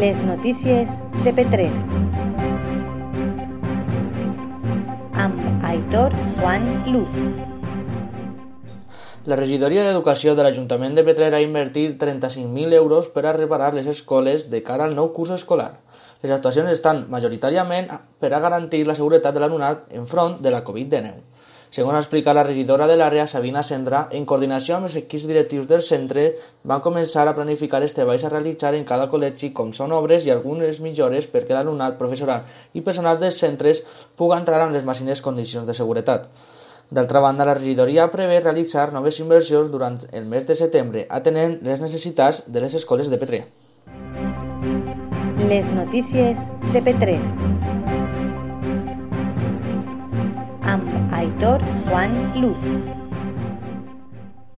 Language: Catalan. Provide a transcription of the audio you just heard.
Les notícies de Petrer. Amb Aitor Juan Luz. La regidoria d'Educació de l'Ajuntament de Petrer ha invertit 35.000 euros per a reparar les escoles de cara al nou curs escolar. Les actuacions estan majoritàriament per a garantir la seguretat de l'alumnat enfront de la Covid-19. Segons explica la regidora de l'àrea, Sabina Sendra, en coordinació amb els equips directius del centre, van començar a planificar els treballs a realitzar en cada col·legi com són obres i algunes millores perquè l'alumnat, professorat i personal dels centres pugui entrar en les màximes condicions de seguretat. D'altra banda, la regidoria prevé realitzar noves inversions durant el mes de setembre, atenent les necessitats de les escoles de Petrer. Les notícies de Petrer. Aitor Juan Luz.